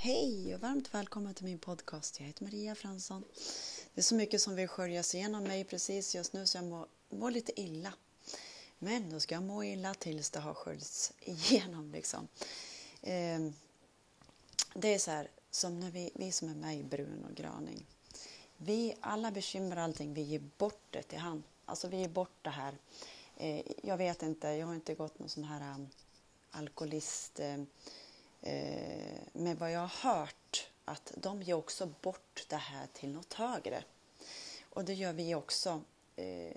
Hej och varmt välkommen till min podcast. Jag heter Maria Fransson. Det är så mycket som vill sköljas igenom mig precis just nu så jag mår, mår lite illa. Men då ska jag må illa tills det har sköljts igenom. Liksom. Eh, det är så här, som när vi, vi som är med i Brun och Graning. Vi alla bekymrar allting, vi ger bort det till han. Alltså vi ger bort det här. Eh, jag vet inte, jag har inte gått någon sån här um, alkoholist eh, Eh, men vad jag har hört att de ger också bort det här till något högre. Och det gör vi också. Eh,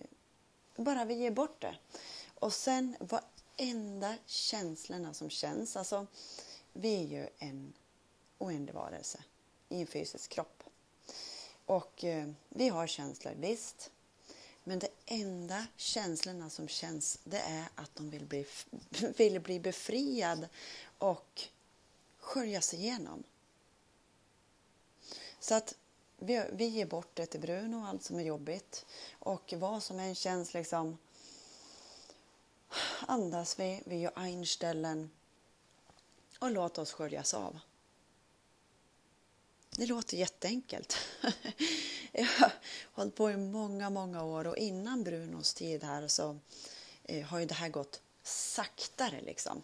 bara vi ger bort det. Och sen varenda känslorna som känns. Alltså, vi är ju en oändlig varelse i en fysisk kropp. Och eh, vi har känslor, visst. Men det enda känslorna som känns det är att de vill bli, vill bli befriad och sköljas igenom. Så att vi, vi ger bort det till Bruno, allt som är jobbigt. Och vad som än känns liksom andas vi, vi gör einställen och låt oss sköljas av. Det låter jätteenkelt. Jag har hållit på i många, många år och innan Brunos tid här så eh, har ju det här gått saktare liksom.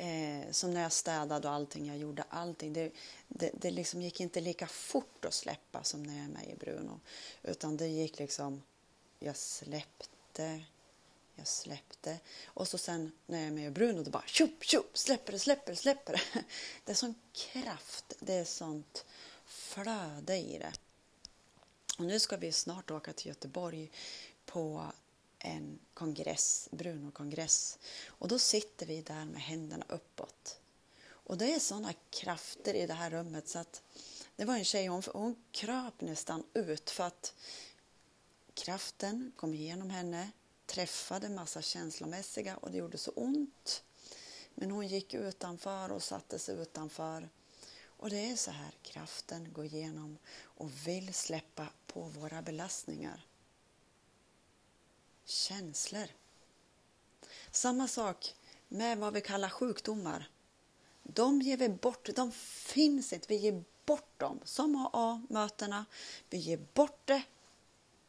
Eh, som när jag städade och allting, jag gjorde allting. Det, det, det liksom gick inte lika fort att släppa som när jag är med i Bruno. Utan det gick liksom, jag släppte, jag släppte. Och så sen när jag är med i Bruno, då bara tjup, tjup, släpper det, släpper det, släpper det. Det är sån kraft, det är sånt flöde i det. Och nu ska vi snart åka till Göteborg på en kongress, Bruno-kongress. Och då sitter vi där med händerna uppåt. Och det är sådana krafter i det här rummet så att det var en tjej, hon, hon kröp nästan ut för att kraften kom igenom henne, träffade massa känslomässiga och det gjorde så ont. Men hon gick utanför och satte sig utanför. Och det är så här kraften går igenom och vill släppa på våra belastningar känslor. Samma sak med vad vi kallar sjukdomar. De ger vi bort, de finns inte, vi ger bort dem. Som AA-mötena, vi ger bort det.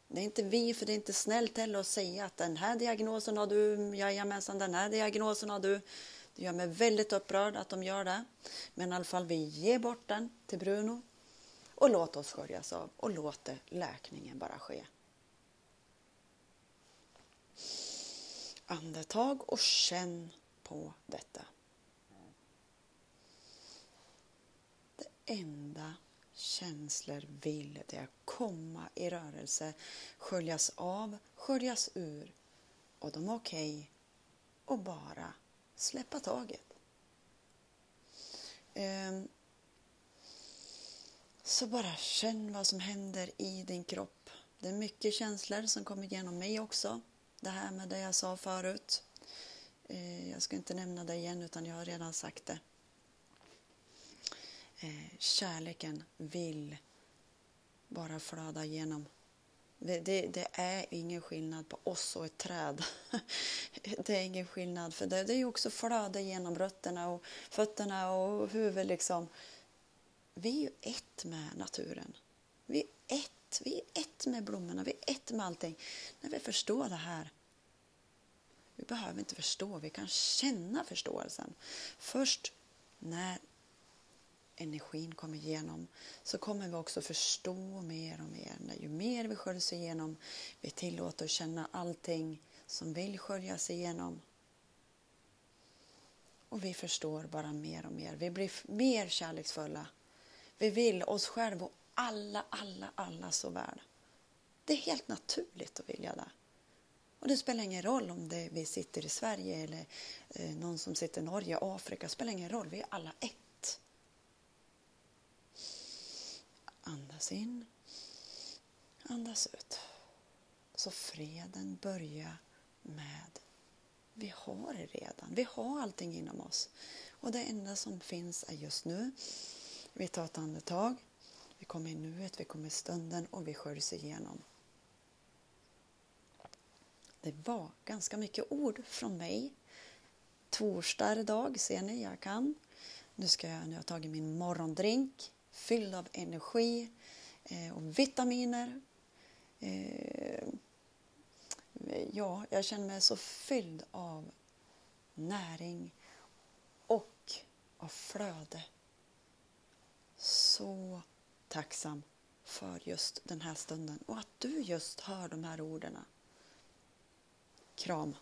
Det är inte vi, för det är inte snällt heller att säga att den här diagnosen har du, jajamensan, den här diagnosen har du. Det gör mig väldigt upprörd att de gör det. Men i alla fall, vi ger bort den till Bruno och låt oss sköljas av och låt läkningen bara ske. Andetag och känn på detta. Det enda känslor vill det är att komma i rörelse, sköljas av, sköljas ur och de är okej okay och bara släppa taget. Ehm, så bara känn vad som händer i din kropp. Det är mycket känslor som kommer igenom mig också det här med det jag sa förut. Eh, jag ska inte nämna det igen utan jag har redan sagt det. Eh, kärleken vill bara flöda igenom. Det, det, är ingen skillnad på oss och ett träd. det är ingen skillnad för det, det är också flöde genom rötterna och fötterna och huvudet liksom. Vi är ju ett med naturen. Vi är ett vi är ett med blommorna, vi är ett med allting. När vi förstår det här. Vi behöver inte förstå, vi kan känna förståelsen. Först när energin kommer igenom så kommer vi också förstå mer och mer. När ju mer vi sköljs igenom, vi tillåter att känna allting som vill sköljas igenom. Och vi förstår bara mer och mer. Vi blir mer kärleksfulla. Vi vill oss själva och alla, alla, alla så väl. Det är helt naturligt att vilja det. Och det spelar ingen roll om det vi sitter i Sverige eller eh, någon som sitter i Norge, Afrika. Det spelar ingen roll, vi är alla ett. Andas in, andas ut. Så freden börjar med vi har det redan. Vi har allting inom oss. Och det enda som finns är just nu. Vi tar ett andetag. Vi kommer i nuet, vi kommer i stunden och vi sköljs igenom. Det var ganska mycket ord från mig. Torsdag idag, ser ni, jag kan. Nu ska jag, nu har jag tagit min morgondrink fylld av energi eh, och vitaminer. Eh, ja, jag känner mig så fylld av näring och av flöde. Tacksam för just den här stunden och att du just hör de här orden. Kram!